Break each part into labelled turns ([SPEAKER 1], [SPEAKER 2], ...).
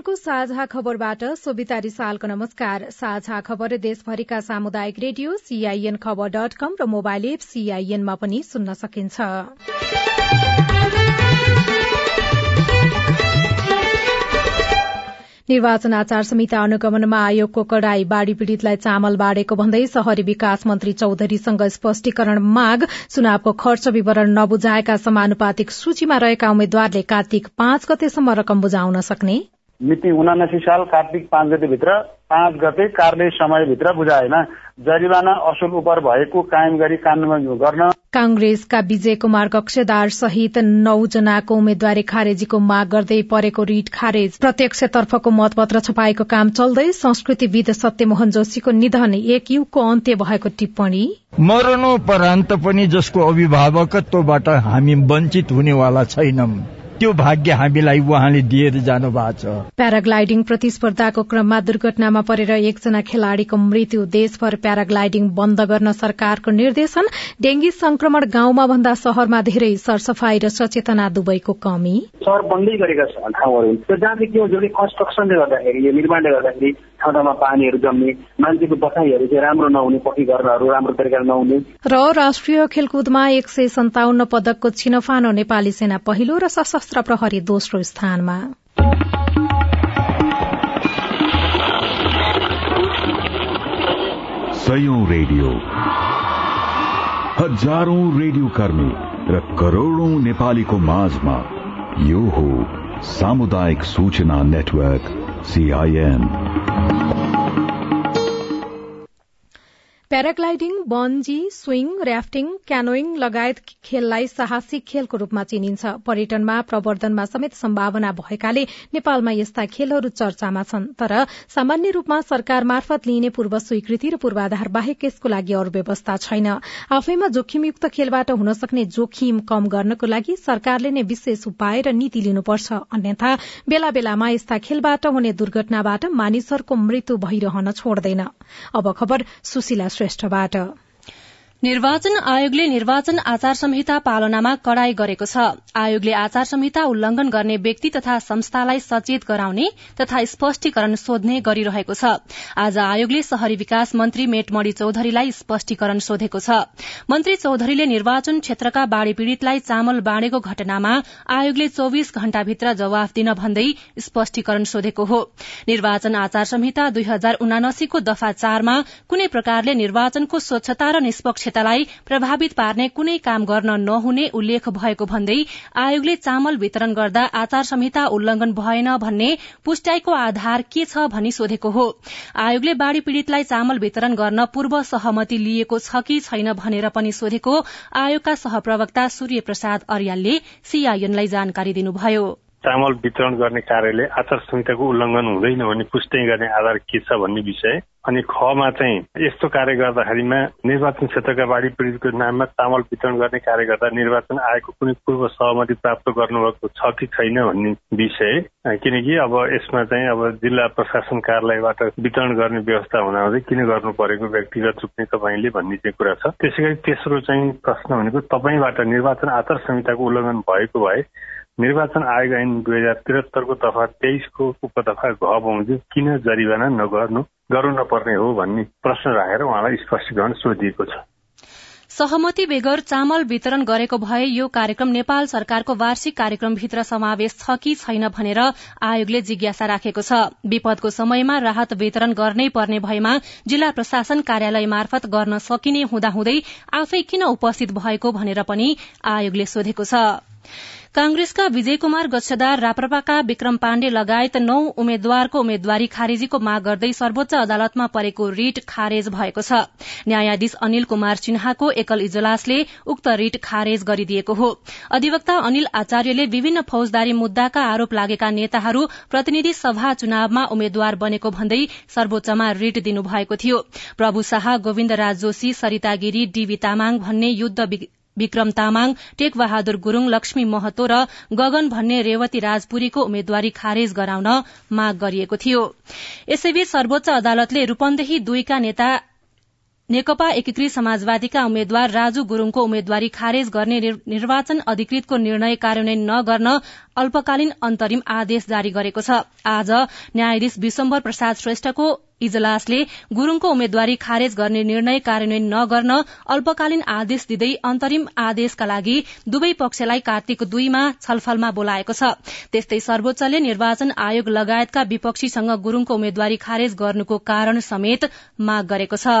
[SPEAKER 1] सीआईएनको साझा खबरबाट सोभिता रिसालको नमस्कार। साझा खबर देशभरिका सामुदायिक रेडियो सीआईएन खबर डट कम र मोबाइल एप सीआईएनमा पनि सुन्न सकिन्छ। निर्वाचन आचार संहिता अनुगमनमा आयोगको कड़ाई बाढ़ी पीड़ितलाई चामल बाँडेको भन्दै शहरी विकास मन्त्री चौधरीसँग स्पष्टीकरण माग चुनावको खर्च विवरण नबुझाएका समानुपातिक सूचीमा रहेका उम्मेद्वारले कार्तिक पाँच गतेसम्म रकम बुझाउन सक्ने।
[SPEAKER 2] मिति उनासी साल कार्तिक पाँच गतेभित्र पाँच गते कार्य समयभित्र बुझाएन। जरिवाना असुल उपर भएको कायम गरी कानून गर्न।
[SPEAKER 1] कांग्रेसका विजय कुमार कक्षदार सहित नौजनाको उम्मेद्वारी खारेजीको माग गर्दै परेको रिट खारेज। प्रत्यक्षतर्फको मतपत्र छपाएको काम चल्दै संस्कृतिविद सत्यमोहन जोशीको निधन एक युगको अन्त्य भएको टिप्पणी।
[SPEAKER 3] मरणोपरान्त पनि जसको अभिभावकत्वबाट हामी वञ्चित हुनेवाला छैनौं त्यो भाग्य हामीलाई उहाँले दिएर जानु भएको छ।
[SPEAKER 1] प्याराग्लाइडिङ प्रतिस्पर्धाको क्रममा दुर्घटनामा परेर एकजना खेलाड़ीको मृत्यु। देशभर प्याराग्लाइडिङ बन्द गर्न सरकारको निर्देशन। डेंगी संक्रमण गाउँमा भन्दा शहरमा धेरै सरसफाई र सचेतना दुवैको कमी।
[SPEAKER 4] सहर बन्दै गरेका ठाउँहरू। जहाँ चाहिँ के हुन्छ भने कन्स्ट्रक्सनले गर्दाखेरि यो निर्माणले गर्दाखेरि ठाउँ ठाउँमा पानीहरू जम्ने मान्छेको बसाइहरू चाहिँ राम्रो नहुने पक्की गर्नहरू राम्रो तरिकाले नहुने।
[SPEAKER 1] र राष्ट्रिय खेलकुदमा एक सय सन्ताउन्न पदकको छिनफानो नेपाली सेना पहिलो र सशस्त्र प्रहरी दोस्रो स्थानमा।
[SPEAKER 5] सयौं रेडियो। हजारौं रेडियो कर्मी र करोड़ौं नेपालीको माझमा यो हो सामुदायिक सूचना network CIN
[SPEAKER 1] paragliding bungee swing rafting canoeing लगायत खेललाई साहसिक खेलको रूपमा चिनिन्छ। पर्यटनमा प्रवर्धनमा समेत सम्भावना भएकाले नेपालमा यस्ता खेलहरू चर्चामा छन्। तर सामान्य रूपमा सरकार मार्फत लिइने पूर्व स्वीकृति र पूर्वाधार बाहेक यसको लागि अरू व्यवस्था छैन। आफैमा जोखिमयुक्त खेलबाट हुन सक्ने जोखिम कम गर्नको लागि सरकारले नै विशेष उपाय र नीति लिनुपर्छ। अन्यथा बेला बेलामा यस्ता खेलबाट हुने दुर्घटनाबाट मानिसहरूको मृत्यु भइरहन छोड्दैन। अब खबर सुशीला श्रेष्ठबाट
[SPEAKER 6] निर्वाचन आयोगले निर्वाचन आचार संहिता पालनामा कड़ाई गरेको छ। आयोगले आचार संहिता उल्लंघन गर्ने व्यक्ति तथा संस्थालाई सचेत गराउने तथा स्पष्टीकरण सोध्ने गरिरहेको छ। आज आयोगले शहरी विकास मन्त्री मेटमणी चौधरीलाई स्पष्टीकरण सोधेको छ। मन्त्री चौधरीले निर्वाचन क्षेत्रका बाढ़ी पीड़ितलाई चामल बाँडेको घटनामा आयोगले चौविस घण्टाभित्र जवाफ दिन भन्दै स्पष्टीकरण सोधेको हो। निर्वाचन आचार संहिता दुई हजार उनासीको दफा चारमा कुनै प्रकारले निर्वाचनको स्वच्छता र निष्पक्ष क्षतालाई प्रभावित पार्ने कुनै काम गर्न नहुने उल्लेख भएको भन्दै आयोगले चामल वितरण गर्दा आचार संहिता उल्लंघन भएन भन्ने पुष्टाइको आधार के छ भनी सोधेको हो। आयोगले बाढ़ी पीड़ितलाई चामल वितरण गर्न पूर्व सहमति लिएको छ कि छैन भनेर पनि सोधेको आयोगका सहप्रवक्ता सूर्य प्रसाद अर्यालले सीआईएनलाई जानकारी दिनुभयो।
[SPEAKER 7] चामल वितरण गर्ने कार्यले आचार संहिताको उल्लंघन हुँदैन भन्ने पुष्टि गर्ने आधार के छ भन्ने विषय अनि खमा चाहिँ यस्तो कार्य गर्दाखेरिमा निर्वाचन क्षेत्रका बाढी पीड़ितको नाममा चामल वितरण गर्ने कार्य गर्दा निर्वाचन आयोगको कुनै पूर्व सहमति प्राप्त गर्नुभएको छ कि छैन भन्ने विषय। किनकि अब यसमा चाहिँ अब जिल्ला प्रशासन कार्यालयबाट वितरण गर्ने व्यवस्था हुँदाहुँदै किन गर्नु परेको व्यक्तिगत रूपले तपाईँले भन्ने चाहिँ कुरा छ। त्यसै तेस्रो चाहिँ प्रश्न भनेको तपाईँबाट निर्वाचन आचार संहिताको उल्लङ्घन भएको भए निर्वाचन आयोग ऐन दुई हजार त्रिहत्तरको दफा तेइसको उपदफा घ बमोजिम किन जरिवाना नगर्नु गर्नु नपर्ने हो भन्ने प्रश्न राखेर उहाँलाई स्पष्टीकरण सोधिएको छ।
[SPEAKER 6] सहमति बेगर चामल वितरण गरेको भए यो कार्यक्रम नेपाल सरकारको वार्षिक कार्यक्रमभित्र समावेश छ कि छैन भनेर आयोगले जिज्ञासा राखेको छ। विपदको समयमा राहत वितरण गर्नै पर्ने भएमा जिल्ला प्रशासन कार्यालय मार्फत गर्न सकिने हुँदाहुँदै आफै किन उपस्थित भएको भनेर पनि आयोगले सोधेको छ। कांग्रेसका विजय कुमार गच्छदार राप्रपाका विक्रम पाण्डे लगायत नौ उम्मेद्वारको उम्मेद्वारी खारेजीको माग गर्दै सर्वोच्च अदालतमा परेको रिट खारेज भएको छ। न्यायाधीश अनिल कुमार सिन्हाको एकल इजलासले उक्त रिट खारेज गरिदिएको हो। अधिवक्ता अनिल आचार्यले विभिन्न फौजदारी मुद्दाका आरोप लागेका नेताहरू प्रतिनिधि सभा चुनावमा उम्मेद्वार बनेको भन्दै सर्वोच्चमा रिट दिनुभएको थियो। प्रभु शाह गोविन्द राज जोशी सरिता गिरी डीबी तामाङ भन्ने युद्ध विक्रम तामाङ टेक बहादुर गुरूङ लक्ष्मी महतो र गगन भन्ने रेवती राजपुरीको उम्मेद्वारी खारेज गराउन माग गरिएको थियो। यसैबीच सर्वोच्च अदालतले रूपन्देही दुईका नेता नेकपा एकीकृत समाजवादीका उम्मेद्वार राजु गुरूङको उम्मेद्वारी खारेज गर्ने निर्वाचन अधिकृतको निर्णय कार्यान्वयन नगर्न अल्पकालीन अन्तरिम आदेश जारी गरेको छ। आज न्यायाधीश विश्वम्भर प्रसाद श्रेष्ठको इजलासले गुरूङको उम्मेद्वारी खारेज गर्ने निर्णय कार्यान्वयन नगर्न अल्पकालीन आदेश दिँदै अन्तरिम आदेशका लागि दुवै पक्षलाई कार्तिक दुईमा छलफलमा बोलाएको छ। त्यस्तै सर्वोच्चले निर्वाचन आयोग लगायतका विपक्षीसँग गुरूङको उम्मेद्वारी खारेज गर्नुको कारण समेत माग गरेको छ।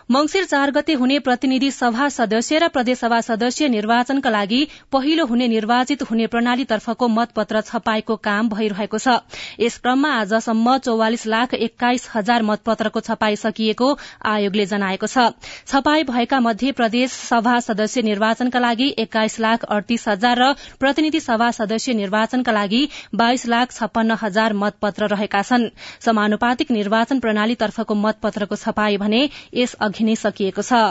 [SPEAKER 6] मंगिर चार गते हुने प्रतिनिधि सभा सदस्य र प्रदेशसभा सदस्य निर्वाचनका लागि पहिलो हुने निर्वाचित हुने प्रणालीतर्फको मतपत्र छपाईको काम भइरहेको छ। यस क्रममा आजसम्म चौवालिस लाख एक्काइस हजार मतपत्रको छपाई सकिएको आयोगले जनाएको छ। छपाई भएका मध्ये प्रदेश सभा सदस्य निर्वाचनका लागि एक्काइस लाख अडतीस हजार र प्रतिनिधि सभा सदस्य निर्वाचनका लागि बाइस लाख छप्पन्न हजार मतपत्र रहेका छन्। समानुपातिक निर्वाचन प्रणालीतर्फको मतपत्रको छपाई भने यस अघि नै सकिएको छ।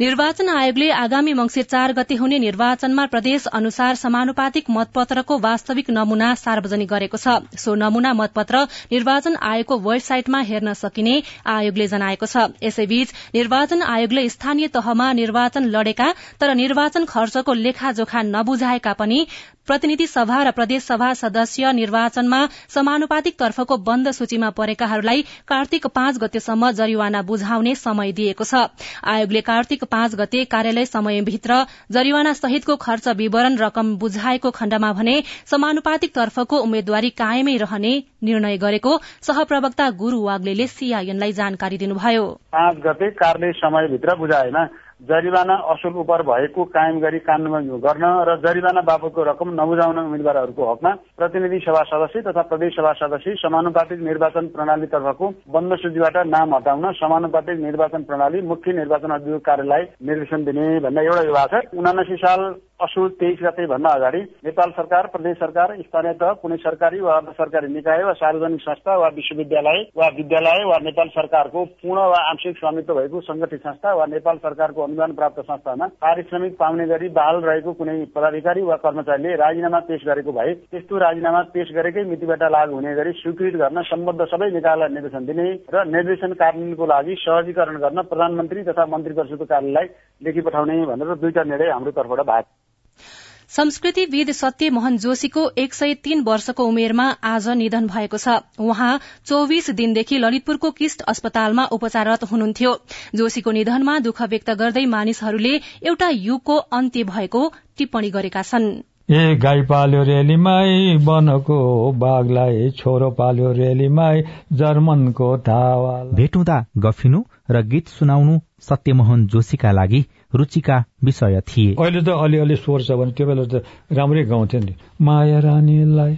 [SPEAKER 6] निर्वाचन आयोगले आगामी मंगिर चार गते हुने निर्वाचनमा प्रदेश अनुसार समानुपातिक मतपत्रको वास्तविक नमूना सार्वजनिक गरेको छ। सो नमूना मतपत्र निर्वाचन आयोगको वेबसाइटमा हेर्न सकिने आयोगले जनाएको छ। यसैबीच निर्वाचन आयोगले स्थानीय तहमा निर्वाचन लडेका तर निर्वाचन खर्चको लेखाजोखा नबुझाएका पनि प्रतिनिधि सभा र प्रदेश सभा सदस्य निर्वाचनमा समानुपातिक तर्फको बन्द सूचीमा परेकाहरूलाई कार्तिक पाँच गतेसम्म जरिवाना बुझाउने समय दिएको छ। आयोगले कार्तिक पाँच गते कार्यालय समयभित्र जरिवाना सहितको खर्च विवरण रकम बुझाएको खण्डमा भने समानुपातिक तर्फको उम्मेद्वारी कायमै रहने निर्णय गरेको सहप्रवक्ता गुरू वाग्ले सीआईएनलाई जानकारी दिनुभयो।
[SPEAKER 2] गते कार्यालय समयभित्र बुझाएन। जरिवाना असुल उपर भएको कायम गरी कानून गर्न र जरिवाना बापतको रकम नबुझाउन उम्मेद्वारहरूको हकमा प्रतिनिधि सभा सदस्य तथा प्रदेश सभा सदस्य समानुपातिक निर्वाचन प्रणालीतर्फको बन्द सूचीबाट नाम हटाउन समानुपातिक निर्वाचन प्रणाली मुख्य निर्वाचन अधिकारी कार्यालय निर्देशन दिने भन्ने एउटा विभाग छ। उनासी साल असोज तेइस गते भन्दा अगाडि नेपाल सरकार प्रदेश सरकार स्थानीय तह कुनै सरकारी वा अर्ध सरकारी निकाय वा सार्वजनिक संस्था वा विश्वविद्यालय वा विद्यालय वा नेपाल सरकारको पूर्ण वा आंशिक स्वामित्व भएको संगठित संस्था वा नेपाल सरकारको अनुदान प्राप्त संस्थामा पारिश्रमिक पाउने गरी बहाल रहेको कुनै पदाधिकारी वा कर्मचारीले राजीनामा पेश गरेको भए त्यस्तो राजीनामा पेश गरेकै मितिबाट लागू हुने गरी स्वीकृत गर्न सम्बद्ध सबै निकायलाई निर्देशन दिने र निर्देशन कार्यान्वयनको लागि सहजीकरण गर्न प्रधानमन्त्री तथा मन्त्री परिषदको कार्यालयलाई लेखी पठाउने भनेर दुईटा निर्णय हाम्रो तर्फबाट भएको
[SPEAKER 6] संस्कृतिविद सत्यमोहन जोशीको एक सय तीन वर्षको उमेरमा आज निधन भएको छ। उहाँ चौविस दिनदेखि ललितपुरको किस्ट अस्पतालमा उपचाररत हुनुहुन्थ्यो। जोशीको निधनमा दुःख व्यक्त गर्दै मानिसहरूले एउटा युगको अन्त्य भएको टिप्पणी गरेका छन्।
[SPEAKER 8] ए गाई पाल्यो रेलीमाई बनको बाघलाई छोरो पाल्यो रेलीमाई जर्मनको
[SPEAKER 9] भेटुँदा गफिनु र गीत सुनाउनु सत्यमोहन जोशीका लागि रुचिका विषय थिए।
[SPEAKER 8] अहिले त अलिअलि स्वर छ भने त्यो बेला त राम्रै गाउँथ्यो नि। माया रानीलाई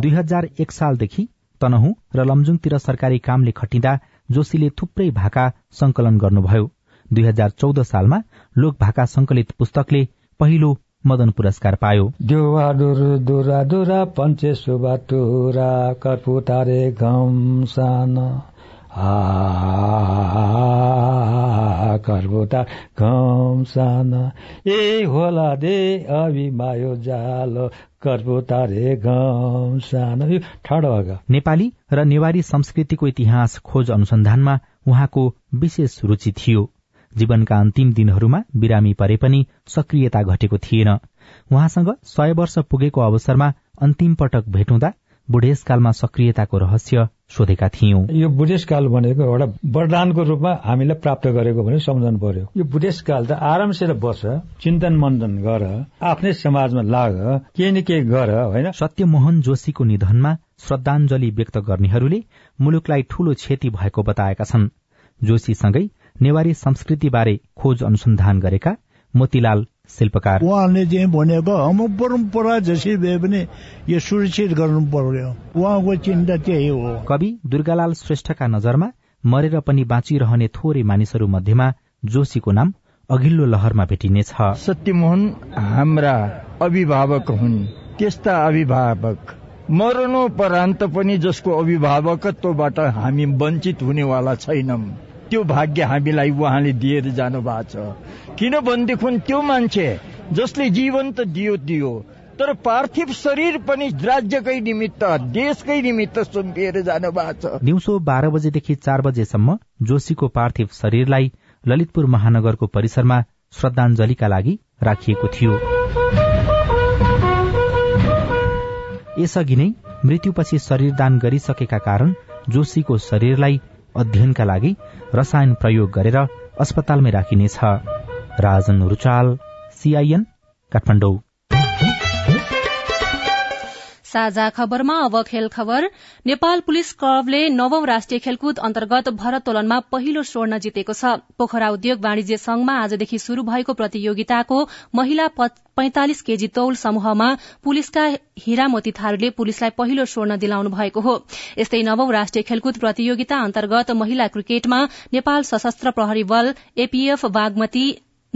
[SPEAKER 9] दुई हजार एक सालदेखि तनहु र लमजुङतिर सरकारी कामले खटिँदा जोशीले थुप्रै भाका संकलन गर्नुभयो। दुई हजार चौध सालमा लोक भाका संकलित पुस्तकले पहिलो मदन पुरस्कार पायो।
[SPEAKER 8] दुरा दुरा पञ्चे सुबा टुरा कर्पुतारे घम सान कर्बुता सान ए होला दे अभिमायो जालो कर्बुतारे घम सान ठाडो
[SPEAKER 9] नेपाली र नेवारी संस्कृतिको इतिहास खोज अनुसन्धानमा उहाँको विशेष रुचि थियो। जीवनका अन्तिम दिनहरूमा बिरामी परे पनि सक्रियता घटेको थिएन। उहाँसँग सय वर्ष पुगेको अवसरमा अन्तिम पटक भेटुँदा बुढेसकालमा सक्रियताको रहस्य सोधेका थियौं।
[SPEAKER 8] यो बुढेसकाल भनेको एउटा वरदानको रूपमा हामीलाई प्राप्त गरेको भने सम्झनु पर्यो। यो बुढेसकाल त आरामसित बस चिन्तन मन्दन गर आफ्नै समाजमा लाग केही न केही गर होइन?
[SPEAKER 9] सत्यमोहन जोशीको निधनमा श्रद्धाञ्जली व्यक्त गर्नेहरूले मुलुकलाई ठूलो क्षति भएको बताएका छन्। जोशीसँगै नेवारी संस्कृतिबारे खोज अनुसन्धान गरेका मोतीलाल शिल्पकार।
[SPEAKER 10] उहाँले चाहिँ भनेको हाम्रो परम्परा जसरी भए पनि यो सुरक्षित गर्नु पर्यो। उहाँको चिन्ता त्यही हो।
[SPEAKER 9] कवि दुर्गालाल श्रेष्ठका नजरमा मरेर पनि बाँचिरहने थोरै मानिसहरू मध्येमा जोशीको नाम अघिल्लो लहरमा भेटिनेछ।
[SPEAKER 3] सत्यमोहन हाम्रा अभिभावक हुन्। त्यस्ता अभिभावक मरणोपरान्त पनि जसको अभिभावकत्वबाट हामी वञ्चित हुनेवाला छैनौं त्यो भाग्य हामीलाई उहाँले दिएर जानु भएको छ किनभनेदेखि त्यो मान्छे जसले जीवन त दियो दियो। तर पार्थिव शरीर पनि राज्यकै निमित्त देशकै निमित्त सुम्पिएर जानु भएको छ।
[SPEAKER 9] दिउँसो बाह्र बजेदेखि चार बजेसम्म जोशीको पार्थिव शरीरलाई ललितपुर महानगरको परिसरमा श्रद्धाञ्जलीका लागि राखिएको थियो। यसअघि नै मृत्युपछि शरीरदान गरिसकेका कारण जोशीको शरीरलाई अध्ययनका लागि रसायन प्रयोग गरेर अस्पतालमै राखिनेछ। राजन रुचाल सीआईएन काठमाडौँ।
[SPEAKER 6] साझा खबरमा अब खेल खबर। नेपाल पुलिस क्लबले नवौं राष्ट्रिय खेलकुद अन्तर्गत भरतोलनमा पहिलो स्वर्ण जितेको छ। पोखरा उद्योग वाणिज्य संघमा आजदेखि शुरू भएको प्रतियोगिताको महिला पैंतालिस केजी तौल समूहमा पुलिसका हिरामती थारूले पुलिसलाई पहिलो स्वर्ण दिलाउनु भएको हो। यस्तै नवौं राष्ट्रिय खेलकुद प्रतियोगिता अन्तर्गत महिला क्रिकेटमा नेपाल सशस्त्र प्रहरी बल एपीएफ बागमती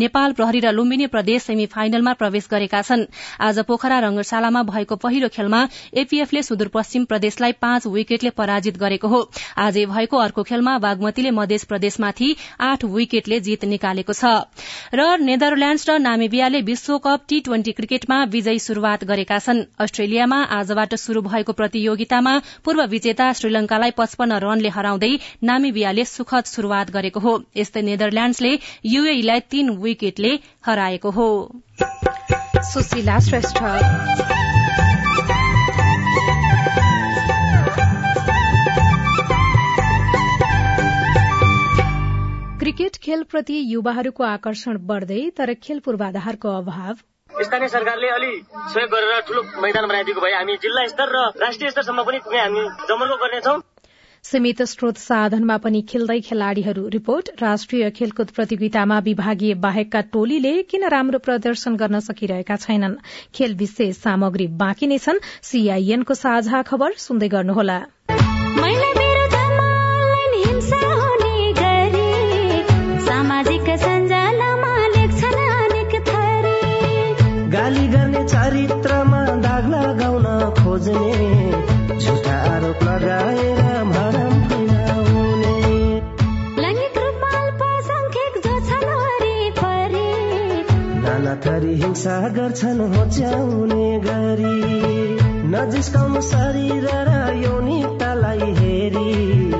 [SPEAKER 6] नेपाल प्रहरी र लुम्बिनी प्रदेश सेमी फाइनलमा प्रवेश गरेका छन्। आज पोखरा रंगशालामा भएको पहिलो खेलमा एपीएफले सुदूरपश्चिम प्रदेशलाई पाँच विकेटले पराजित गरेको हो। आजै भएको अर्को खेलमा बागमतीले मध्य प्रदेशमाथि आठ विकेटले जीत निकालेको छ। र नेदरल्याण्ड्स र नामिबियाले विश्वकप टी ट्वेन्टी क्रिकेटमा विजयी शुरूआत गरेका छन्। अस्ट्रेलियामा आजबाट शुरू भएको प्रतियोगितामा पूर्व विजेता श्रीलंकालाई पचपन्न रनले हराउँदै नामिबियाले सुखद शुरूआत गरेको हो। यस्तै नेदरल्याण्ड्सले यूएईलाई तीन विकेटले हराएको हो।
[SPEAKER 1] सुशीला श्रेष्ठ। क्रिकेट खेलप्रति युवाहरूको आकर्षण बढ्दै तर खेल पूर्वाधारको अभाव।
[SPEAKER 11] स्थानीय सरकारले अलि सहयोग गरेर ठूलो मैदान बनाइदिएको भए हामी जिल्ला स्तर र राष्ट्रिय स्तरसम्म पनि पुगे हामी जमर्को गर्नेछौँ।
[SPEAKER 1] सीमित स्रोत साधनमा पनि खेल्दै खेलाड़ीहरू रिपोर्ट। राष्ट्रिय खेलकुद प्रतियोगितामा विभागीय बाहेकका टोलीले किन राम्रो प्रदर्शन गर्न सकिरहेका छैनन्? खेल विशेष सामग्री बाँकी नै छन्। सीआईएनको साझा खबर सुन्दै गर्नुहोला।
[SPEAKER 12] गाली गर्ने चरित्रमा हिंसा गर्छन् होच्याउने गरी। नजिस्काउनु शरीर र यौनिकतालाई हेरी।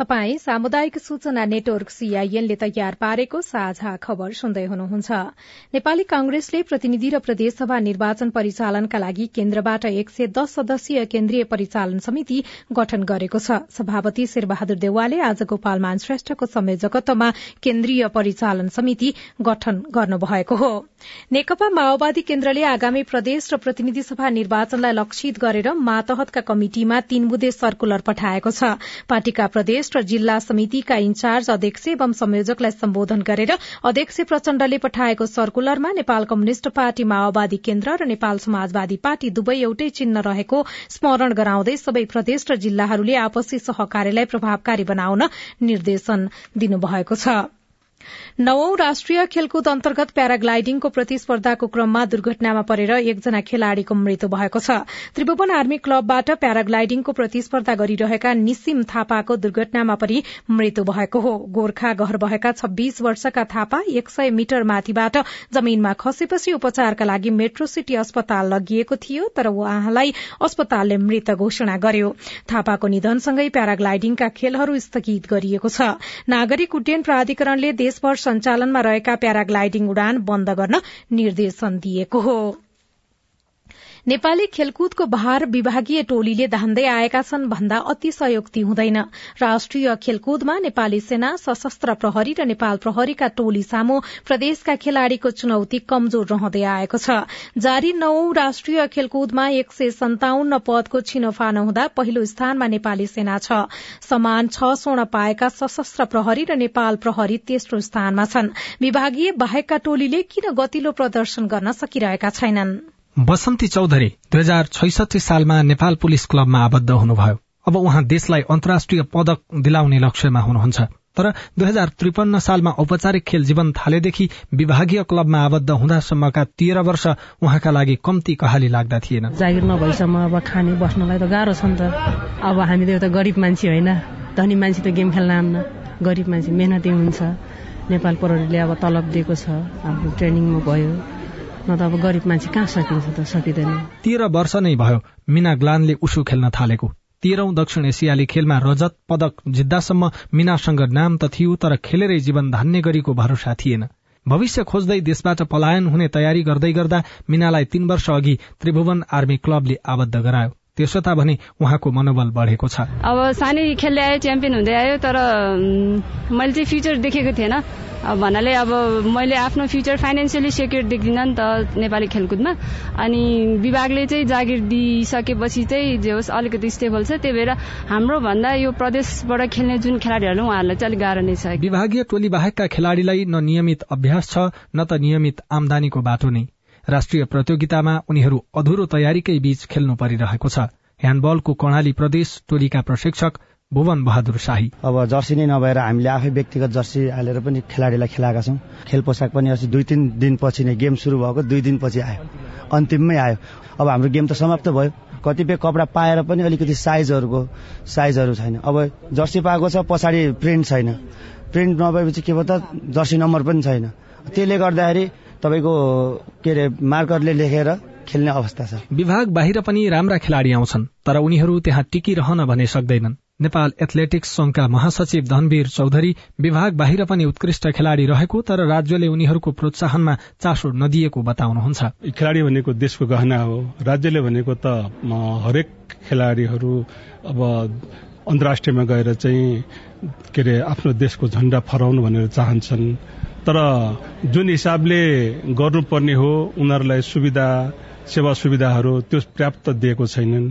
[SPEAKER 1] तपाई सामुदायिक सूचना नेटवर्क सीआईएनले तयार पारेको साझा खबर सुन्दै हुनुहुन्छ। नेपाली कांग्रेसले प्रतिनिधि र प्रदेशसभा निर्वाचन परिचालनका लागि केन्द्रबाट एक सय दस सदस्यीय केन्द्रीय परिचालन समिति गठन गरेको छ। सभापति शेरबहादुर देवालले आज गोपालमान श्रेष्ठको संयोजकत्वमा केन्द्रीय परिचालन समिति गठन गर्नुभएको हो। नेकपा माओवादी केन्द्रले आगामी प्रदेश र प्रतिनिधि सभा निर्वाचनलाई लक्षित गरेर मातहतका कमिटिमा तीन बुधे सर्कुलर पठाएको छ। पार्टीका प्रदेश र जिल्ला समितिका इन्चार्ज अध्यक्ष एवं संयोजकलाई सम्बोधन गरेर अध्यक्ष प्रचण्डले पठाएको सर्कुलरमा नेपाल कम्युनिष्ट पार्टी माओवादी केन्द्र र नेपाल समाजवादी पार्टी दुवै एउटै चिन्ह रहेको स्मरण गराउँदै सबै प्रदेश र जिल्लाहरूले आपसी सहकार्यलाई प्रभावकारी बनाउन निर्देशन दिनुभएको छ। नवौं राष्ट्रिय खेलकुद अन्तर्गत प्याराग्लाइडिङको प्रतिस्पर्धाको क्रममा दुर्घटनामा परेर एकजना खेलाड़ीको मृत्यु भएको छ। त्रिभुवन आर्मी क्लबबाट प्याराग्लाइडिङको प्रतिस्पर्धा गरिरहेका निसिम थापाको दुर्घटनामा परि मृत्यु भएको हो। गोर्खा घर भएका छब्बीस वर्षका थापा एक सय मिटर माथिबाट जमीनमा खसेपछि उपचारका लागि मेट्रो सिटी अस्पताल लगिएको थियो तर उहाँलाई अस्पतालले मृत घोषणा गर्यो। थापाको निधनसँगै प्याराग्लाइडिङका खेलहरू स्थगित गरिएको छ। नागरिक उड्डयन प्राधिकरणले देशभर सञ्चालनमा रहेका प्याराग्लाइडिङ उडान बन्द गर्न निर्देशन दिएको हो। नेपाली खेलकुदको भार विभागीय टोलीले धान्दै आएका छन् भन्दा अतिशयोक्ति हुँदैन। राष्ट्रिय खेलकुदमा नेपाली सेना सशस्त्र प्रहरी र नेपाल प्रहरीका टोली सामु प्रदेशका खेलाड़ीको चुनौती कमजोर रहँदै आएको छ। जारी नौं राष्ट्रिय खेलकुदमा एक सय सन्ताउन्न पदको छिनोफानो हुँदा पहिलो स्थानमा नेपाली सेना छ। समान छ स्वर्ण पाएका सशस्त्र प्रहरी र नेपाल प्रहरी तेस्रो स्थानमा छन्। विभागीय बाहेकका टोलीले किन गतिलो प्रदर्शन गर्न सकिरहेका छैनन्?
[SPEAKER 13] बसन्ती चौधरी दुई हजार छैसठी सालमा नेपाल पुलिस क्लबमा आबद्ध हुनुभयो। अब उहाँ देशलाई अन्तर्राष्ट्रिय पदक दिलाउने लक्ष्यमा हुनुहुन्छ। तर दुई हजार त्रिपन्न सालमा औपचारिक खेल जीवन थालेदेखि विभागीय क्लबमा आबद्ध हुँदासम्मका तेह्र वर्ष उहाँका लागि कम्ती कहाली लाग्दा थिएन।
[SPEAKER 14] जागिर नभएसम्म अब खाने बस्नलाई त गाह्रो छ नि त। अब हामी त एउटा गरिब मान्छे होइन। धनी मान्छे त गेम खेल्न आम्न गरिब मान्छे मेहनती हुन्छ। नेपाल प्रहरीले अब तलब दिएको छ। आफ्नो ट्रेनिङमा भयो त अब गरिब मान्छे कहाँ सकिन्छ त सकिँदैन।
[SPEAKER 13] तेह्र वर्ष नै भयो मिना ग्लानले उसु खेल्न थालेको। तेह्रौं दक्षिण एसियाली खेलमा रजत पदक जित्दासम्म मिनासँग नाम त थियो तर खेलेरै जीवन धान्ने गरीको भरोसा थिएन। भविष्य खोज्दै देशबाट पलायन हुने तयारी गर्दै गर्दा मिनालाई तीन वर्ष अघि त्रिभुवन आर्मी क्लबले आबद्ध गरायो। त्यसो त भने उहाँको मनोबल बढेको छ।
[SPEAKER 15] अब सानै खेल्दै आयो च्याम्पियन हुँदै आयो तर मैले चाहिँ फ्युचर देखेको थिएन। भन्नाले अब मैले आफ्नो फ्युचर फाइनेन्सियली सेक्योर देख्दिनँ नि त नेपाली खेलकुदमा। अनि विभागले चाहिँ जागिर दिइसकेपछि चाहिँ जे होस् अलिकति स्टेबल छ। त्यही भएर हाम्रो भन्दा यो प्रदेशबाट खेल्ने जुन खेलाडीहरू उहाँहरूलाई चाहिँ अलिक गाह्रो नै छ।
[SPEAKER 13] विभागीय टोली बाहेकका खेलाड़ीलाई न नियमित अभ्यास छ न त नियमित आमदानीको बाटो नै। राष्ट्रिय प्रतियोगितामा उनीहरू अधुरो तयारीकै बीच खेल्नु परिरहेको छ। ह्याण्डबलको कर्णाली प्रदेश टोलीका प्रशिक्षक भुवन बहादुर शाही।
[SPEAKER 16] अब जर्सी नै नभएर हामीले आफै व्यक्तिगत जर्सी हालेर पनि खेलाडीलाई खेलाएका छौँ। खेल पोसाक पनि अस्ति दुई तिन दिनपछि नै गेम सुरु भएको दुई दिनपछि आयो। अन्तिममै आयो। अब हाम्रो गेम त समाप्त भयो। कतिपय कपडा पाएर पनि अलिकति साइजहरूको साइजहरू छैन। अब जर्सी पाएको छ पछाडि प्रिन्ट छैन। प्रिन्ट नभएपछि के भयो त जर्सी नम्बर पनि छैन। त्यसले गर्दाखेरि तपाईँको के अरे मार्करले लेखेर खेल्ने अवस्था छ।
[SPEAKER 13] विभाग बाहिर पनि राम्रा खेलाडी आउँछन् तर उनीहरू त्यहाँ टिकिरहन भने सक्दैनन्। नेपाल एथलेटिक्स संघका महासचिव धनवीर चौधरी विभाग बाहिर पनि उत्कृष्ट खेलाड़ी रहेको तर राज्यले उनीहरूको प्रोत्साहनमा चासो नदिएको बताउनुहुन्छ।
[SPEAKER 17] खेलाडी भनेको देशको गहना हो। राज्यले भनेको त हरेक खेलाडीहरू अब अन्तर्राष्ट्रियमा गएर चाहिँ के अरे आफ्नो देशको झण्डा फहराउनु भनेर चाहन्छन्। तर जुन हिसाबले गर्नुपर्ने हो उनीहरूलाई सुविधा सेवा सुविधाहरू त्यो पर्याप्त दिएको छैनन्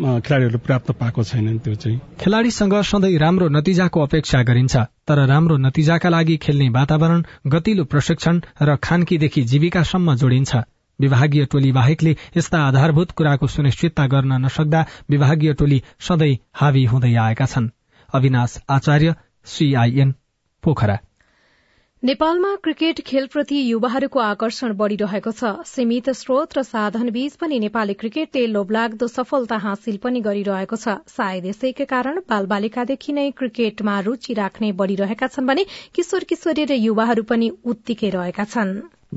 [SPEAKER 17] खेलाडीहरू प्राप्त पाएको छैनन् त्यो चाहिँ।
[SPEAKER 13] खेलाड़ीसँग सधैँ राम्रो नतिजाको अपेक्षा गरिन्छ तर राम्रो नतिजाका लागि खेल्ने वातावरण गतिलो प्रशिक्षण र खानकीदेखि जीविकासम्म जोडिन्छ। विभागीय टोली बाहेकले यस्ता आधारभूत कुराको सुनिश्चितता गर्न नसक्दा विभागीय टोली सधैँ हावी हुँदै आएका छन्। अविनाश आचार्य सीआईएन पोखरा।
[SPEAKER 1] नेपालमा क्रिकेट खेलप्रति युवाहरूको आकर्षण बढ़िरहेको छ। सीमित स्रोत र साधन बीच पनि नेपाली क्रिकेटले लोभलाग्दो सफलता हासिल पनि गरिरहेको छ। सायद यसैकै कारण बालबालिकादेखि नै क्रिकेटमा रूचि राख्ने बढ़िरहेका छन् भने किशोर किशोरी र युवाहरू पनि उत्तिकै रहेका छन्।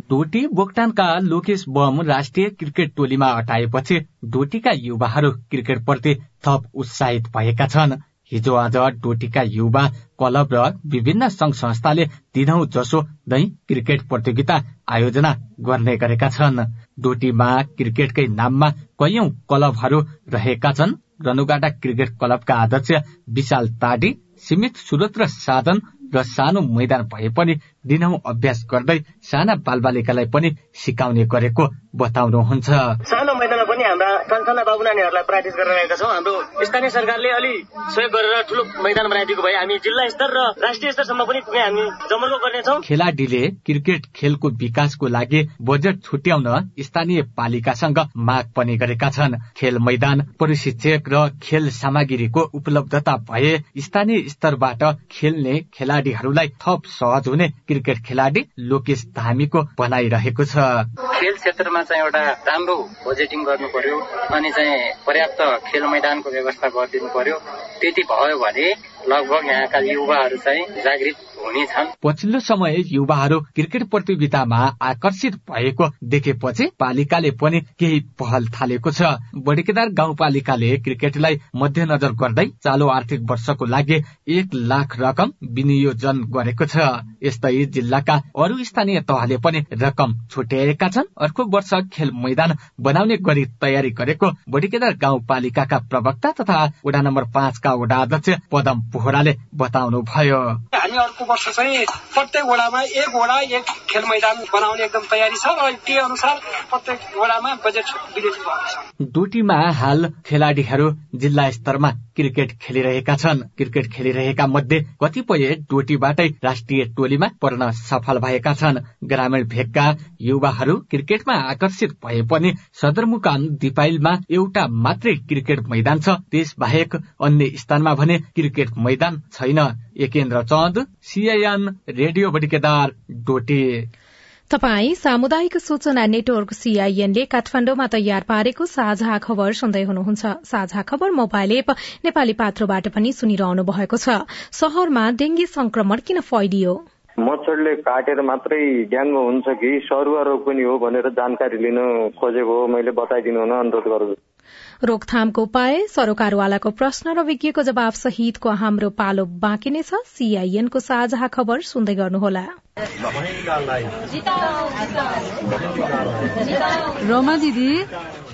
[SPEAKER 18] डोटी बोक्टानका लोकेश बम राष्ट्रिय क्रिकेट टोलीमा हटाएपछि डोटीका युवाहरू क्रिकेटप्रति थप उत्साहित भएका छन्। हिजो आज डोटीका युवा क्लब र विभिन्न संघ संस्थाले दिनौ जसो नै क्रिकेट प्रतियोगिता आयोजना गर्ने गरेका छन्। डोटीमा क्रिकेटकै नाममा कैयौं क्लबहरू रहेका छन्। रनुगाटा क्रिकेट क्लबका अध्यक्ष विशाल ताडी सीमित स्रोत र साधन र सानो मैदान भए पनि दिनौ अभ्यास गर्दै साना बालबालिकालाई पनि सिकाउने गरेको बताउनुहुन्छ।
[SPEAKER 11] सानो मैदानमा हाम्रा ठनठना बाबु नानीहरूलाई प्र्याक्टिस गरिरहेका छौँ। हाम्रो स्थानीय सरकारले अलि सहयोग गरेर ठुलो मैदान बनाइदिएको भए हामी जिल्ला स्तर र राष्ट्रिय स्तरसम्म पनि पुगे हामी जमर्को गर्नेछौँ।
[SPEAKER 18] खेलाडीले क्रिकेट खेलको विकासको लागि बजेट छुट्याउन स्थानीय पालिकासँग माग पनि गरेका छन्। खेल मैदान प्रशिक्षक र खेल सामग्रीको उपलब्धता भए स्थानीय स्तरबाट खेल्ने खेलाडीहरूलाई थप सहज हुने क्रिकेट खेलाडी लोकेश धामीको भनाइरहेको छ।
[SPEAKER 19] खेल क्षेत्रमा चाहिँ एउटा राम्रो बजेटिङ गर्नु पर्यो अनि चाहिँ पर्याप्त खेल मैदानको व्यवस्था गरिदिनु पर्यो त्यति भयो भने लगभग यहाँका युवाहरू चाहिँ जागृत हुनेछन्।
[SPEAKER 18] पछिल्लो समय युवाहरू क्रिकेट प्रतियोगितामा आकर्षित भएको देखेपछि पालिकाले पनि केही पहल थालेको छ। बडीकेदार गाउँपालिकाले क्रिकेटलाई मध्यनजर गर्दै चालु आर्थिक वर्षको लागि एक लाख रकम विनियोजन गरेको छ। यस्तै जिल्लाका अरू स्थानीय तहले पनि रकम छुट्याएका छन्। अर्को वर्ष खेल मैदान बनाउने गरी तयारी गरेको बडीकेदार गाउँपालिकाका प्रवक्ता तथा वडा नम्बर पाँचका वडा अध्यक्ष पदम पोखराले बताउनु भयो
[SPEAKER 20] हामी अर्को वर्ष चाहिँ प्रत्येक वडामा एक वडा एक खेल मैदान बनाउने एकदम तयारी छ र त्यही अनुसार प्रत्येक वडामा बजेट विनियोजन भएको छ।
[SPEAKER 18] डोटीमा हाल खेलाडीहरू जिल्ला स्तरमा क्रिकेट खेलिरहेका छन्। क्रिकेट खेलिरहेका मध्ये कतिपय डोटीबाटै राष्ट्रिय टोलीमा पर्न सफल भएका छन्। ग्रामीण भेगका युवाहरू क्रिकेटमा आकर्षित भए पनि सदरमुकाम दिपाइलमा एउटा मात्रै क्रिकेट मैदान छ। त्यस बाहेक अन्य स्थानमा भने क्रिकेट मैदान छैन। एकेन्द्र चन्द सिआइएन रेडियो बडिकेदार डोटी
[SPEAKER 1] तपाई सामुदायिक सूचना नेटवर्क सीआईएनले काठमाण्डुमा तयार पारेको साझा खबर सुन्दै हुनुहुन्छ। साझा खबर मोबाइल एप नेपाली पात्रोबाट पनि सुनिरहनु भएको छ। शहरमा डेंगी संक्रमण किन फैलियो?
[SPEAKER 21] मच्छरले काटेर मात्रै ड्याङ्गो हुन्छ कि सरुवा रोग पनि हो भनेर जानकारी लिन खोजेको हो। मैले बताइदिनु हुन अनुरोध गर्छु
[SPEAKER 1] रोकथामको उपाय सरोकारवालाको प्रश्न र विज्ञको जवाब सहितको हाम्रो पालो बाँकी नै छ। सीआईएनको साझा खबर सुन्दै गर्नुहोला।
[SPEAKER 22] रोमा दिदी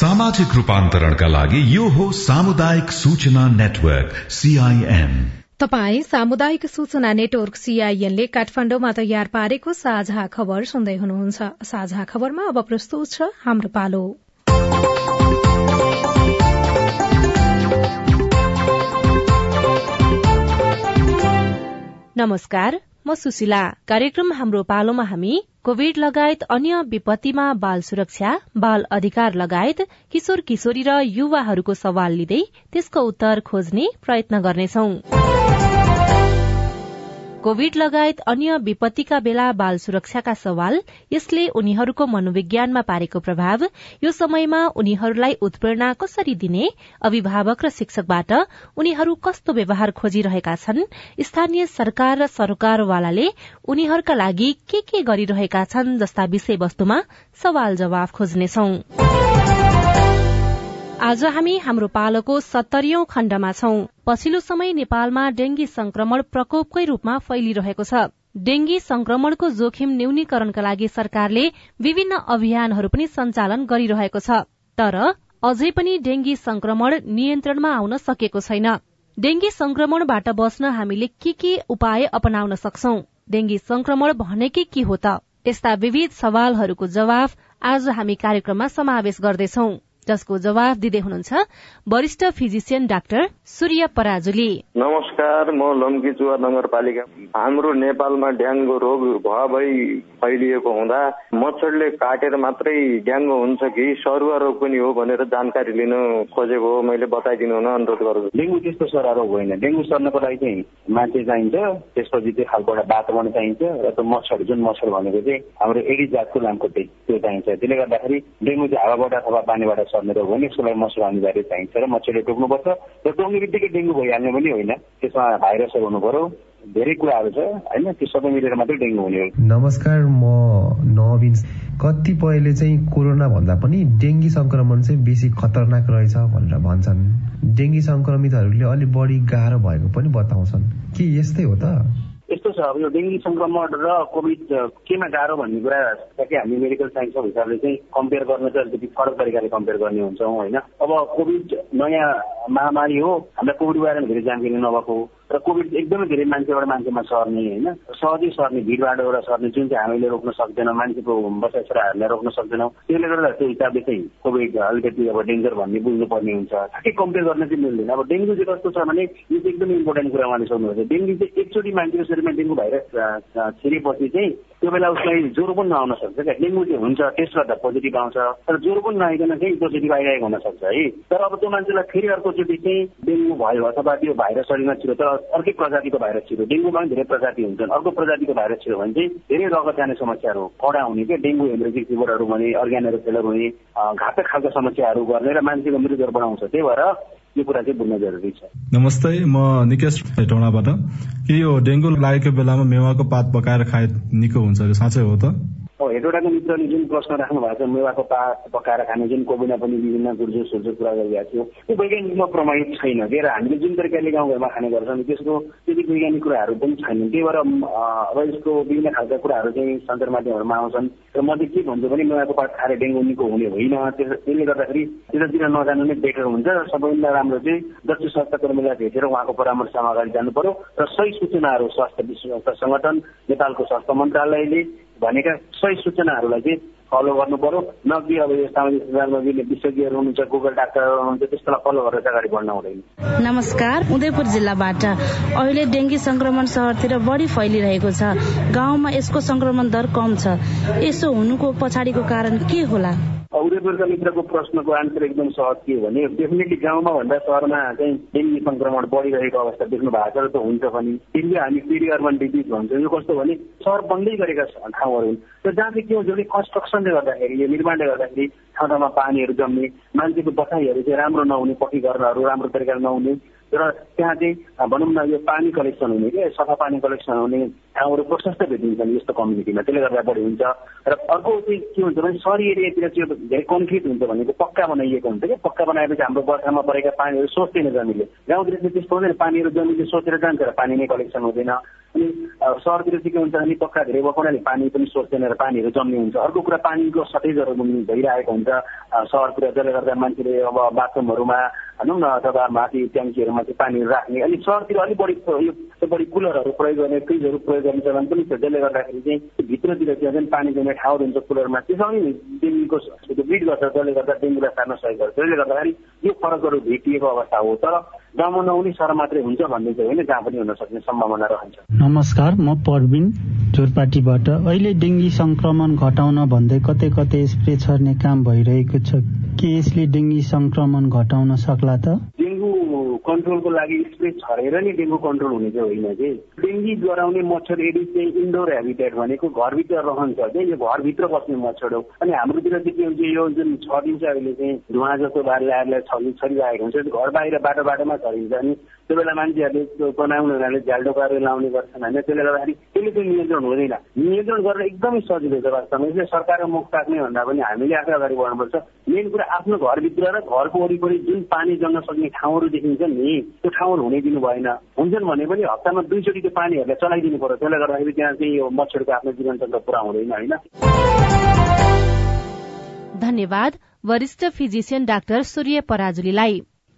[SPEAKER 5] सामाजिक रूपान्तरणका लागि यो हो सामुदायिक सूचना नेटवर्क सीआईएन
[SPEAKER 1] तपाई सामुदायिक सूचना नेटवर्क सीआईएनले काठमाण्डुमा तयार पारेको साझा खबर सुन्दै हुनुहुन्छ। साझा खबरमा अब प्रस्तुत छ हाम्रो पालो।
[SPEAKER 6] नमस्कार म सुशीला। कार्यक्रम हाम्रो पालोमा हामी कोविड लगायत अन्य विपत्तिमा बाल सुरक्षा बाल अधिकार लगायत किशोर किशोरी र युवाहरूको सवाल लिँदै त्यसको उत्तर खोज्ने प्रयत्न गर्नेछौं। कोविड लगायत अन्य विपत्तिका बेला बाल सुरक्षाका सवाल यसले उनीहरूको मनोविज्ञानमा पारेको प्रभाव यो समयमा उनीहरूलाई उत्प्रेरणा कसरी दिने अभिभावक र शिक्षकबाट उनीहरू कस्तो व्यवहार खोजिरहेका छन् स्थानीय सरकार र सरकारवालाले उनीहरूका लागि के के गरिरहेका छन् जस्ता विषयवस्तुमा सवाल जवाफ खोज्नेछौं। आज हामी हाम्रो पालोको सत्तरीौं खण्डमा छौं। पछिल्लो समय नेपालमा डेंगी संक्रमण प्रकोपकै रूपमा फैलिरहेको छ। डेंगी संक्रमणको जोखिम न्यूनीकरणका लागि सरकारले विभिन्न अभियानहरू पनि सञ्चालन गरिरहेको छ। तर
[SPEAKER 23] अझै पनि डेंगी संक्रमण नियन्त्रणमा आउन सकेको छैन। डेंगी संक्रमणबाट बस्न हामीले के के उपाय अपनाउन सक्छौ? डेंगी संक्रमण भनेकै के हो त? यस्ता विविध सवालहरूको जवाफ आज हामी कार्यक्रममा समावेश गर्दैछौ। जसको जवाफ दिँदै हुनुहुन्छ वरिष्ठ फिजिसियन डाक्टर सूर्य पराजुली।
[SPEAKER 21] नमस्कार म लम्कीचुवा नगरपालिका। हाम्रो नेपालमा ड्याङ्गो रोग भई फैलिएको हुँदा मच्छरले काटेर मात्रै ड्याङ्गो हुन्छ कि सरुवा रोग पनि हो भनेर जानकारी लिन खोजेको हो मैले बताइदिनु हुन अनुरोध गर्छु।
[SPEAKER 24] डेङ्गु त्यस्तो सरा रोग होइन। डेङ्गु सर्नको लागि चाहिँ मान्छे चाहिन्छ त्यसपछि त्यो खालको एउटा वातावरण चाहिन्छ र त्यो मच्छर जुन मच्छर भनेको चाहिँ हाम्रो एडिस जातको लामखुट्टे त्यो चाहिन्छ। त्यसले गर्दाखेरि डेङ्गु चाहिँ हावाबाट अथवा पानीबाट रोग हो नि यसको लागि मच्छर अनिवार्य चाहिन्छ र मच्छरले टोक्नुपर्छ र टोक्ने बित्तिकै डेङ्गु भइहाल्ने पनि होइन। त्यसमा भाइरसहरू हुनु पर्यो धेरै कुराहरू छ होइन? त्यो सबै मिलेर मात्रै डेङ्गु हुने हो।
[SPEAKER 25] नमस्कार म नवीन। कतिपयले चाहिँ कोरोना भन्दा पनि डेङ्गी संक्रमण चाहिँ बेसी खतरनाक रहेछ भनेर भन्छन्। डेङ्गी संक्रमितहरूले अलिक बढी गाह्रो भएको पनि बताउँछन्। के यस्तै हो त?
[SPEAKER 24] यस्तो छ अब यो डेङ्गी संक्रमण र कोभिड केमा गाह्रो भन्ने कुरा कि हामी मेडिकल साइन्सको हिसाबले चाहिँ कम्पेयर गर्न चाहिँ अलिकति फरक तरिकाले कम्पेयर गर्ने हुन्छौँ होइन? अब कोभिड नयाँ महामारी हो हामीलाई कोभिड बारेमा धेरै जानकारी नभएको र कोभिड एकदमै धेरै मान्छेबाट मान्छेमा सर्ने होइन? सहजै सर्ने भिडभाडबाट सर्ने जुन चाहिँ हामीले रोक्न सक्दैनौँ मान्छेको बसाइसराहरूलाई रोक्न सक्दैनौँ त्यसले गर्दा त्यो हिसाबले चाहिँ कोभिड अलिकति अब डेन्जर भन्ने बुझ्नुपर्ने हुन्छ। ठ्याक्कै कम्पेयर गर्न चाहिँ मिल्दैन। अब डेङ्गु चाहिँ कस्तो छ भने यो चाहिँ एकदमै इम्पोर्टेन्ट कुरा उहाँले सोध्नुहुन्छ डेङ्गु चाहिँ एकचोटि मान्छेको शरीरमा डेङ्गु भाइरस छिरेपछि चाहिँ त्यो बेला उसलाई ज्वरो पनि नआउन सक्छ क्या। डेङ्गु चाहिँ हुन्छ टेस्ट गर्दा पोजिटिभ आउँछ तर ज्वरो पनि नआइकन चाहिँ पोजिटिभ आइरहेको हुन सक्छ है। तर अब त्यो मान्छेलाई फेरि अर्कोचोटि चाहिँ डेङ्गु भयो अथवा त्यो भाइरस शरीरमा छिरो तर अर्कै प्रजातिको भाइरस छिरो डेङ्गुमा पनि धेरै प्रजाति हुन्छन्। अर्को प्रजातिको भाइरस छिरो भने चाहिँ धेरै रगत जाने समस्याहरू कडा हुने क्या डेङ्गु हेमरेजिक फिभरहरू भने अर्ग्यानहरू फेलर हुने घातक खालको समस्याहरू गर्ने र मान्छेको मृत्युदर बढाउँछ। त्यही भएर यो कुरा चाहिँ बुझ्न जरुरी छ।
[SPEAKER 26] नमस्ते म निकेश हेटौँडाबाट के यो डेङ्गु लागेको बेलामा मेवाको पात पकाएर खाए निको हुन्छ साँच्चै हो त?
[SPEAKER 24] हेटौँडाको मित्रले जुन प्रश्न राख्नु भएको छ मेवाको पात पकाएर खाने जुन कोभिडमा पनि विभिन्न गुर्जो सुर्जो कुरा गरिरहेको थियो त्यो वैज्ञानिकमा प्रमाणित छैन। के र हामीले जुन तरिकाले गाउँघरमा खाने गर्छौँ त्यसको त्यति वैज्ञानिक कुराहरू पनि छैनन्। त्यही भएर अब यसको विभिन्न खालका कुराहरू चाहिँ सञ्चार माध्यमहरूमा आउँछन्। र म चाहिँ के भन्छु भने मेवाको पात खाएर डेङ्गु निको हुने होइन। त्यसले गर्दाखेरि त्यतातिर नजानु नै बेटर हुन्छ र सबैभन्दा राम्रो चाहिँ दक्ष स्वास्थ्य कर्मीलाई भेटेर उहाँको परामर्शमा अगाडि जानु पर्यो। र सही सूचनाहरू स्वास्थ्य विश्व सङ्गठन नेपालको स्वास्थ्य मन्त्रालयले भनेका सही सूचनाहरूलाई चाहिँ फलो गर्नु पर्यो। नकि अब यो सामाजिक सञ्जालमा विशेषज्ञहरू हुनुहुन्छ गुगल डाक्टरहरू हुनुहुन्छ त्यस्तोलाई फलो गरेर अगाडि बढ्न हुँदैन।
[SPEAKER 27] नमस्कार उदयपुर जिल्लाबाट। अहिले डेङ्गी संक्रमण सहरतिर बढी फैलिरहेको छ। गाउँमा यसको संक्रमण दर कम छ। यसो हुनुको पछाडिको कारण के होला?
[SPEAKER 24] उदयपुरका मित्रको प्रश्नको आन्सर एकदम सहज के हो भने डेफिनेटली गाउँमा भन्दा सहरमा चाहिँ डेङ्गी संक्रमण बढिरहेको अवस्था देख्नु भएको छ त हुन्छ पनि। त्यसले हामी पेरि अर्बन डिजिज भन्छौँ। यो कस्तो भने सहर बन्दै गरेका ठाउँहरू हुन्। र जहाँ चाहिँ के हुन्छ भने कन्स्ट्रक्सनले गर्दाखेरि यो निर्माणले गर्दाखेरि ठाउँ ठाउँमा पानीहरू जम्ने मान्छेको बसाइहरू चाहिँ राम्रो नहुने पक्की घरहरू राम्रो तरिकाले नहुने र त्यहाँ चाहिँ भनौँ न यो पानी कलेक्सन हुने क्या सफा पानी कलेक्सन हुने ठाउँहरू प्रशस्त भेटिन्छन् यस्तो कम्युनिटीमा त्यसले गर्दा बढी हुन्छ र अर्को चाहिँ के हुन्छ भने सहरी एरियातिर चाहिँ धेरै कन्क्रिट हुन्छ भनेको पक्का बनाइएको हुन्छ क्या पक्का बनाएपछि हाम्रो बर्खामा परेका पानीहरू सोच्दैन जमिले गाउँतिर चाहिँ त्यस्तो हुँदैन पानीहरू जमिले सोचेर जान्छ र पानी नै। कलेक्सन हुँदैन अनि सहरतिर चाहिँ के हुन्छ भने पक्का धेरै भएको हुनाले पानी पनि सोच्दैन र पानीहरू जम्ने हुन्छ अर्को कुरा पानीको सर्टेजहरू पनि भइरहेको हुन्छ सहरतिर जसले गर्दा मान्छेले अब बाथरुमहरूमा भनौँ न अथवा माथि ट्याङ्कीहरूमा चाहिँ पानीहरू राख्ने। अनि सहरतिर अलिक बढी यो बढी कुलरहरू प्रयोग गर्ने फ्रिजहरू प्रयोग गर्ने चलन पनि छ। जसले गर्दाखेरि चाहिँ भित्रतिर चाहिँ जुन पानी जम्ने ठाउँहरू हुन्छ कुलरमा। त्यसमा पनि डेङ्गुको बिट गर्छ जसले गर्दा डेङ्गुलाई सार्न सहयोग गर्छ। त्यसले गर्दाखेरि यो फरकहरू भेटिएको अवस्था हो। तर गाउँमा नहुने सर मात्रै हुन्छ भन्ने चाहिँ होइन जहाँ पनि हुन सक्ने सम्भावना रहन्छ।
[SPEAKER 28] नमस्कार म परबिन जोरपाटीबाट। अहिले डेङ्गी संक्रमण घटाउन भन्दै कतै कतै स्प्रे छर्ने काम भइरहेको छ। के यसले डेङ्गी संक्रमण घटाउन सक्ला त?
[SPEAKER 24] डेङ्गु कन्ट्रोलको लागि स्प्रे छरेर नि डेङ्गु कन्ट्रोल हुने चाहिँ होइन कि। डेङ्गी ज्वराउने मच्छर एडिस चाहिँ इन्डोर हेबिटेट भनेको घरभित्र रहन्छ कि यो घरभित्र बस्ने मच्छर हो। अनि हाम्रोतिर चाहिँ के हुन्छ यो जुन छरिन्छ अहिले चाहिँ धुवा जस्तो छरि छरिरहेको हुन्छ घर बाहिर बाटो बाटोमा अनि त्यो बेला मान्छेहरूले बनाउने हुनाले झ्याल्डो गरेर लाउने गर्छन् होइन। त्यसले गर्दाखेरि त्यसले चाहिँ नियन्त्रण हुँदैन। नियन्त्रण गरेर एकदमै सजिलो छ वास्तवमा। यसले सरकारको मुख ताक्ने भन्दा पनि हामीले आफै अगाडि बढ्नुपर्छ मेन कुरा आफ्नो घरभित्र र घरको वरिपरि जुन पानी जम्न सक्ने ठाउँहरू देखिन्छ नि त्यो ठाउँहरू हुने दिनु भएन। हुन्छन् भने पनि हप्तामा दुईचोटि त्यो पानीहरूलाई चलाइदिनु पर्यो त्यसले गर्दाखेरि त्यहाँ चाहिँ यो मच्छरको आफ्नो जीवनचक्र पुरा हुँदैन होइन।
[SPEAKER 23] धन्यवाद।
[SPEAKER 6] वरिष्ठ फिजिसियन डाक्टर सूर्य पराजुलीलाई।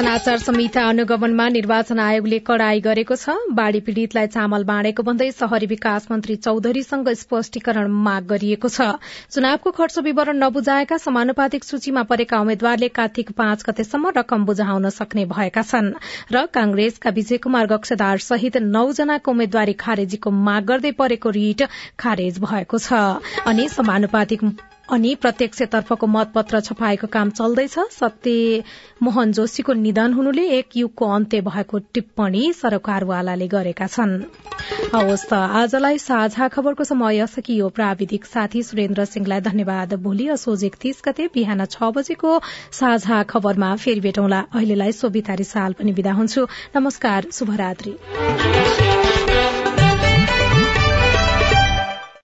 [SPEAKER 1] निर्वाचन आचार संहिता अनुगमनमा निर्वाचन आयोगले कड़ाई गरेको छ। बाढ़ी पीड़ितलाई चामल बाँडेको भन्दै शहरी विकास मन्त्री चौधरीसँग स्पष्टीकरण माग गरिएको छ। चुनावको खर्च विवरण नबुझाएका समानुपातिक सूचीमा परेका उम्मेद्वारले कार्तिक पाँच गतेसम्म रकम बुझाउन सक्ने भएका छन् र कांग्रेसका विजय कुमार गक्षदार सहित नौजनाको उम्मेद्वारी खारेजीको माग गर्दै परेको रिट खारेज भएको छ। अनि समानुपातिक अनि प्रत्यक्षतर्फको मतपत्र छपाएको काम चल्दैछ। सत्य मोहन जोशीको निधन हुनुले एक युगको अन्त्य भएको टिप्पणी सरकारवालाले गरेका छन्। आजलाई साझा खबरको समय सकियो। प्राविधिक साथी सुरेन्द्र सिंहलाई धन्यवाद। भोलि असोज एकतीस गते बिहान छ बजेको साझा खबरमा फेरि भेटौँला। अहिलेलाई सोभितारी साल पनि विदा हुन्छु। नमस्कार शुभरात्री।